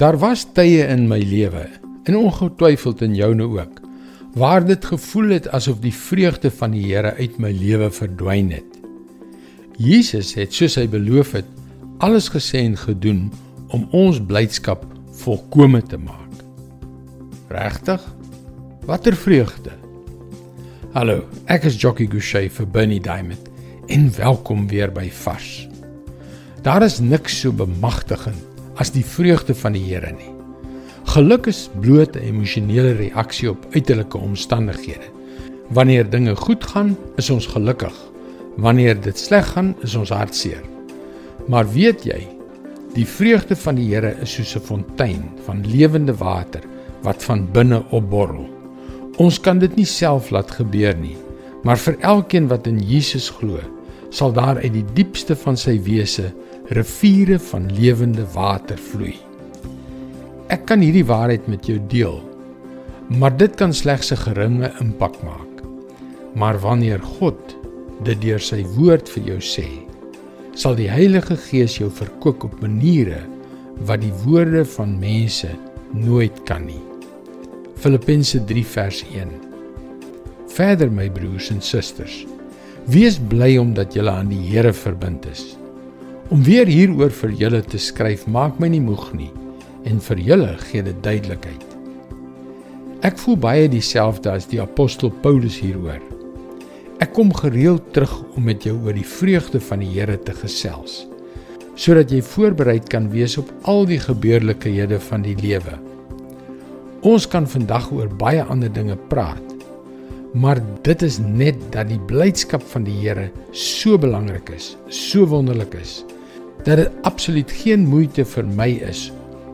Daar was tye in my lewe, en ongetwyfeld in joune ook, waar dit gevoel het asof die vreugde van die Here uit my lewe verdwyn het. Jesus het soos hy beloof het, alles gesê en gedoen om ons blydskap volkome te maak. Regtig? Watter vreugde? Hallo, ek is Jockey Gouchee vir Bernie Diamond en welkom weer by Vars. Daar is niks so bemagtigend as die vreugde van die Here nie. Geluk is bloot 'n emosionele reaksie op uiterlike omstandighede. Wanneer dinge goed gaan, is ons gelukkig. Wanneer dit sleg gaan, is ons hartseer. Maar weet jy, die vreugde van die Here is soos 'n fontein van lewende water wat van binne opborrel. Ons kan dit nie self laat gebeur nie, maar vir elkeen wat in Jesus glo, sal daar uit die diepste van sy wese riviere van lewende water vloei. Ek kan hierdie waarheid met jou deel, maar dit kan slegs 'n geringe impak maak. Maar wanneer God dit deur sy woord vir jou sê, sal die Heilige Gees jou verkoop op maniere wat die woorde van mense nooit kan nie. Filippense 3 vers 1. Verder my broers en susters, wees bly omdat julle aan die Here verbind is. Om weer hieroor vir julle te skryf maak my nie moeg nie en vir julle gee dit duidelikheid. Ek voel baie dieselfde as die apostel Paulus hieroor. Ek kom gereeld terug om met jou oor die vreugde van die Here te gesels sodat jy voorbereid kan wees op al die gebeurlikhede van die lewe. Ons kan vandag oor baie ander dinge praat. Maar dit is net dat die blydskap van die Here so belangrik is, so wonderlik is dat dit absoluut geen moeite vir my is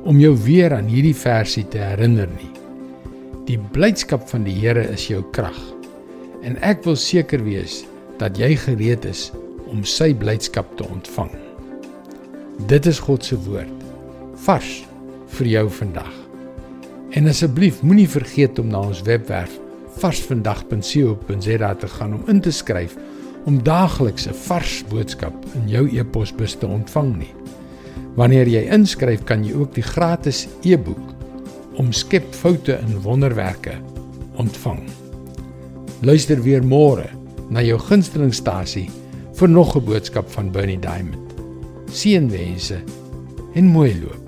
om jou weer aan hierdie versie te herinner nie. Die blydskap van die Here is jou krag. En ek wil seker wees dat jy gereed is om sy blydskap te ontvang. Dit is God se woord vars vir jou vandag. En asseblief moenie vergeet om na ons webwerf varsvandag.co.za te gaan om in te skryf om daagliks 'n vars boodskap in jou e-posbus te ontvang nie. Wanneer jy inskryf, kan jy ook die gratis e-boek om skep foute in wonderwerke ontvang. Luister weer môre na jou gunstelingstasie vir nog 'n boodskap van Bernie Diamond. Seënwense en mooi loop.